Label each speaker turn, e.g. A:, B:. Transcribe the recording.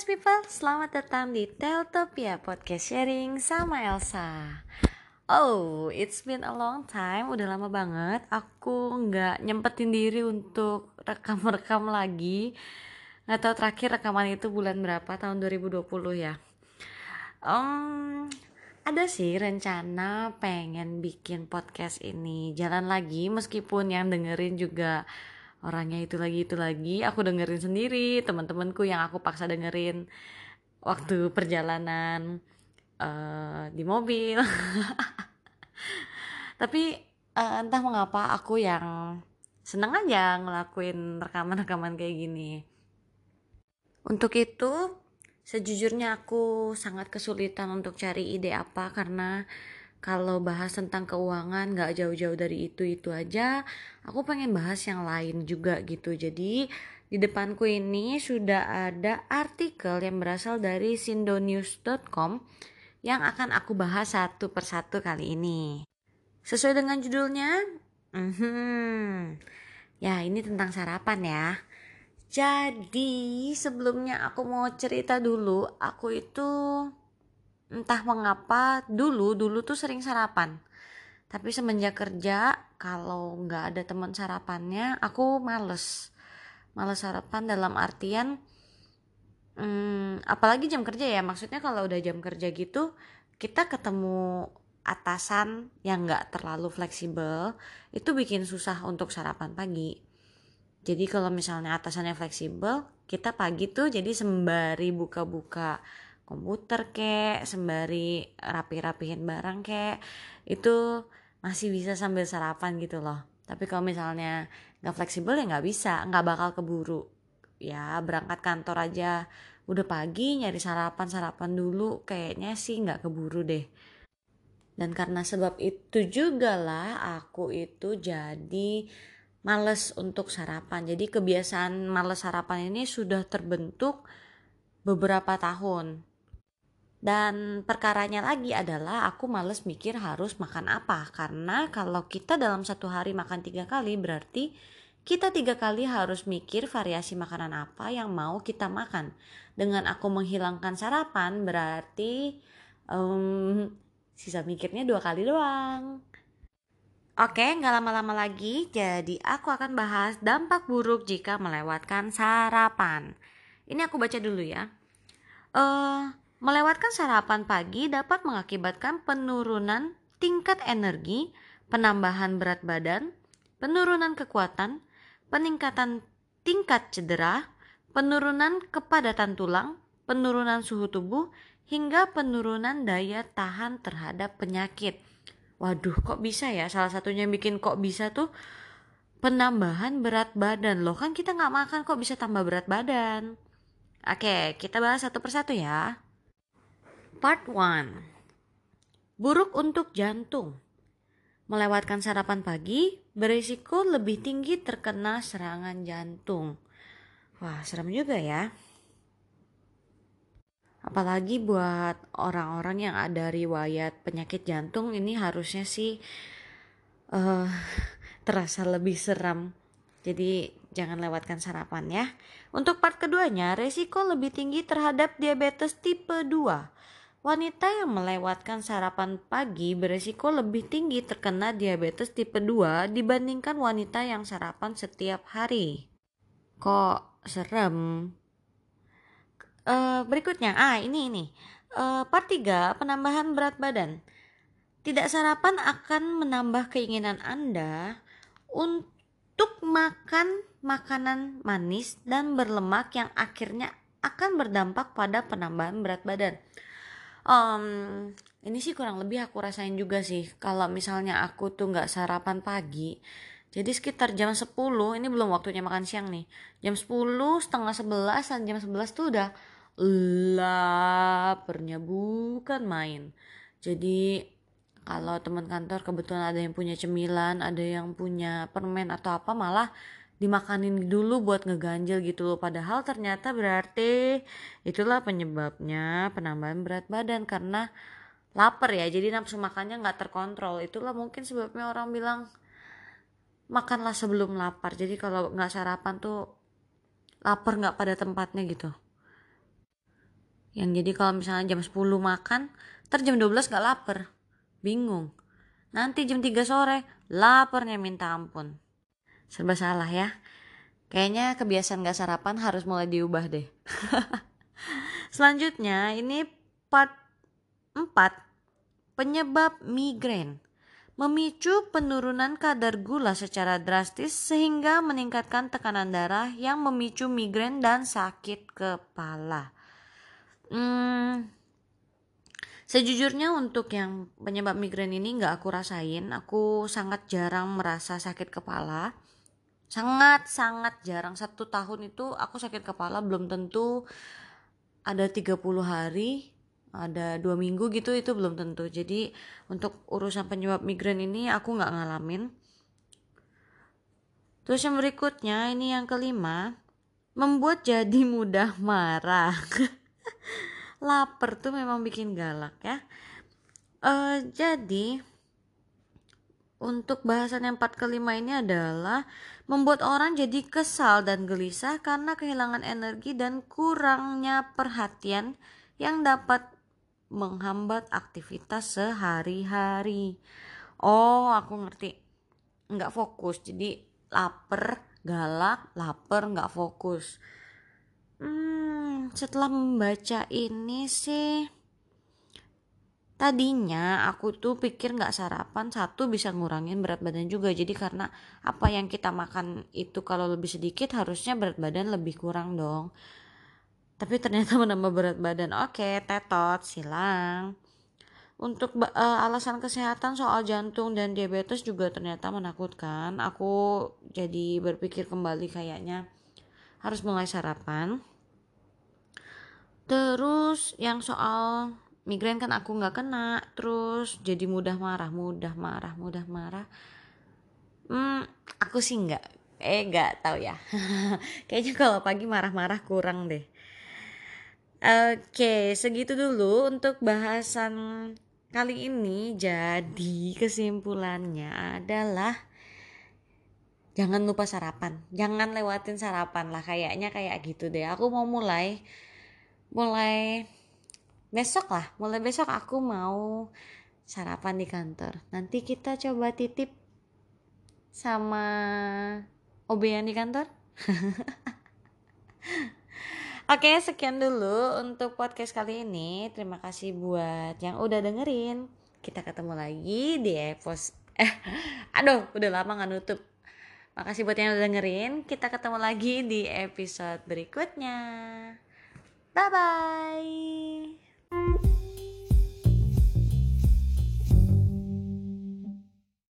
A: nice people, selamat datang di Teltopia Podcast Sharing sama Elsa. Oh, it's been a long time, udah lama banget Aku nggak nyempetin diri untuk rekam-rekam lagi. Nggak tahu terakhir rekaman itu bulan berapa, tahun 2020 ya. Um, Ada sih rencana pengen bikin podcast ini Jalan lagi, meskipun yang dengerin juga orangnya itu lagi itu lagi. Aku dengerin sendiri teman-temanku yang aku paksa dengerin waktu perjalanan uh, di mobil. Tapi uh, entah mengapa aku yang seneng aja ngelakuin rekaman-rekaman kayak gini. Untuk itu sejujurnya aku sangat kesulitan untuk cari ide apa karena kalau bahas tentang keuangan nggak jauh-jauh dari itu itu aja aku pengen bahas yang lain juga gitu. Jadi di depanku ini sudah ada artikel yang berasal dari sindonews.com yang akan aku bahas satu persatu kali ini. Sesuai dengan judulnya? Hmm, ya ini tentang sarapan ya. Jadi sebelumnya aku mau cerita dulu aku itu entah mengapa dulu dulu tuh sering sarapan. Tapi semenjak kerja kalau nggak ada teman sarapannya aku males. Males sarapan dalam artian hmm, apalagi jam kerja ya. Maksudnya kalau udah jam kerja gitu kita ketemu atasan yang nggak terlalu fleksibel itu bikin susah untuk sarapan pagi. Jadi kalau misalnya atasannya fleksibel kita pagi tuh jadi sembari buka-buka komputer kek sembari rapi-rapihin barang kek itu masih bisa sambil sarapan gitu loh. Tapi kalau misalnya nggak fleksibel ya nggak bisa nggak bakal keburu. Ya berangkat kantor aja. Udah pagi nyari sarapan sarapan dulu kayaknya sih nggak keburu deh. Dan karena sebab itu juga lah aku itu jadi males untuk sarapan. Jadi kebiasaan males sarapan ini sudah terbentuk beberapa tahun dan perkaranya lagi adalah aku males mikir harus makan apa karena kalau kita dalam satu hari makan tiga kali berarti kita tiga kali harus mikir variasi makanan apa yang mau kita makan. Dengan aku menghilangkan sarapan berarti um, sisa mikirnya dua kali doang. Oke, nggak lama-lama lagi. Jadi aku akan bahas dampak buruk jika melewatkan sarapan. Ini aku baca dulu ya. Uh, Melewatkan sarapan pagi dapat mengakibatkan penurunan tingkat energi, penambahan berat badan, penurunan kekuatan, peningkatan tingkat cedera, penurunan kepadatan tulang, penurunan suhu tubuh, hingga penurunan daya tahan terhadap penyakit. Waduh, kok bisa ya? Salah satunya yang bikin kok bisa tuh penambahan berat badan. Loh kan kita nggak makan kok bisa tambah berat badan. Oke, kita bahas satu persatu ya. Part 1 Buruk untuk jantung Melewatkan sarapan pagi berisiko lebih tinggi terkena serangan jantung. Wah, serem juga ya. Apalagi buat orang-orang yang ada riwayat penyakit jantung ini harusnya sih uh, terasa lebih seram. Jadi jangan lewatkan sarapan ya. Untuk part keduanya, resiko lebih tinggi terhadap diabetes tipe 2 Wanita yang melewatkan sarapan pagi beresiko lebih tinggi terkena diabetes tipe 2 dibandingkan wanita yang sarapan setiap hari. Kok serem? Uh, berikutnya, ah ini ini. Uh, part 3, penambahan berat badan. Tidak sarapan akan menambah keinginan Anda untuk makan makanan manis dan berlemak yang akhirnya akan berdampak pada penambahan berat badan um, ini sih kurang lebih aku rasain juga sih kalau misalnya aku tuh nggak sarapan pagi jadi sekitar jam 10 ini belum waktunya makan siang nih jam 10 setengah 11 dan jam 11 tuh udah laparnya bukan main. Jadi kalau teman kantor kebetulan ada yang punya cemilan ada yang punya permen atau apa malah dimakanin dulu buat ngeganjel gitu loh. Padahal ternyata berarti itulah penyebabnya penambahan berat badan karena lapar ya. Jadi nafsu makannya nggak terkontrol. Itulah mungkin sebabnya orang bilang makanlah sebelum lapar. Jadi kalau nggak sarapan tuh lapar nggak pada tempatnya gitu. Yang jadi kalau misalnya jam 10 makan ntar jam 12 gak lapar. Bingung. Nanti jam 3 sore laparnya minta ampun serba salah ya kayaknya kebiasaan gak sarapan harus mulai diubah deh selanjutnya ini part 4 penyebab migrain memicu penurunan kadar gula secara drastis sehingga meningkatkan tekanan darah yang memicu migrain dan sakit kepala. Hmm, sejujurnya untuk yang penyebab migrain ini nggak aku rasain, aku sangat jarang merasa sakit kepala. Sangat sangat jarang. Satu tahun itu aku sakit kepala belum tentu ada 30 hari ada dua minggu gitu itu belum tentu. Jadi untuk urusan penyebab migrain ini aku nggak ngalamin. Terus yang berikutnya ini yang kelima membuat jadi mudah marah. Lapar tuh memang bikin galak ya. Uh, jadi untuk bahasan yang empat kelima ini adalah membuat orang jadi kesal dan gelisah karena kehilangan energi dan kurangnya perhatian yang dapat menghambat aktivitas sehari-hari. Oh, aku ngerti. Nggak fokus. Jadi lapar, galak, lapar, nggak fokus. Hmm, setelah membaca ini sih tadinya aku tuh pikir nggak sarapan satu bisa ngurangin berat badan juga. Jadi karena apa yang kita makan itu kalau lebih sedikit harusnya berat badan lebih kurang dong. Tapi ternyata menambah berat badan. Oke tetot silang. Untuk uh, alasan kesehatan soal jantung dan diabetes juga ternyata menakutkan. Aku jadi berpikir kembali kayaknya harus mulai sarapan. Terus yang soal migrain kan aku nggak kena terus jadi mudah marah mudah marah mudah marah hmm aku sih nggak eh nggak tahu ya kayaknya kalau pagi marah-marah kurang deh Oke, segitu dulu untuk bahasan kali ini. Jadi, kesimpulannya adalah jangan lupa sarapan. Jangan lewatin sarapan lah kayaknya kayak gitu deh. Aku mau mulai mulai besok lah. Mulai besok aku mau sarapan di kantor. Nanti kita coba titip sama obean di kantor. Oke, sekian dulu untuk podcast kali ini. Terima kasih buat yang udah dengerin. Kita ketemu lagi di episode eh aduh, udah lama nggak nutup. Makasih buat yang udah dengerin. Kita ketemu lagi di episode berikutnya. Bye bye.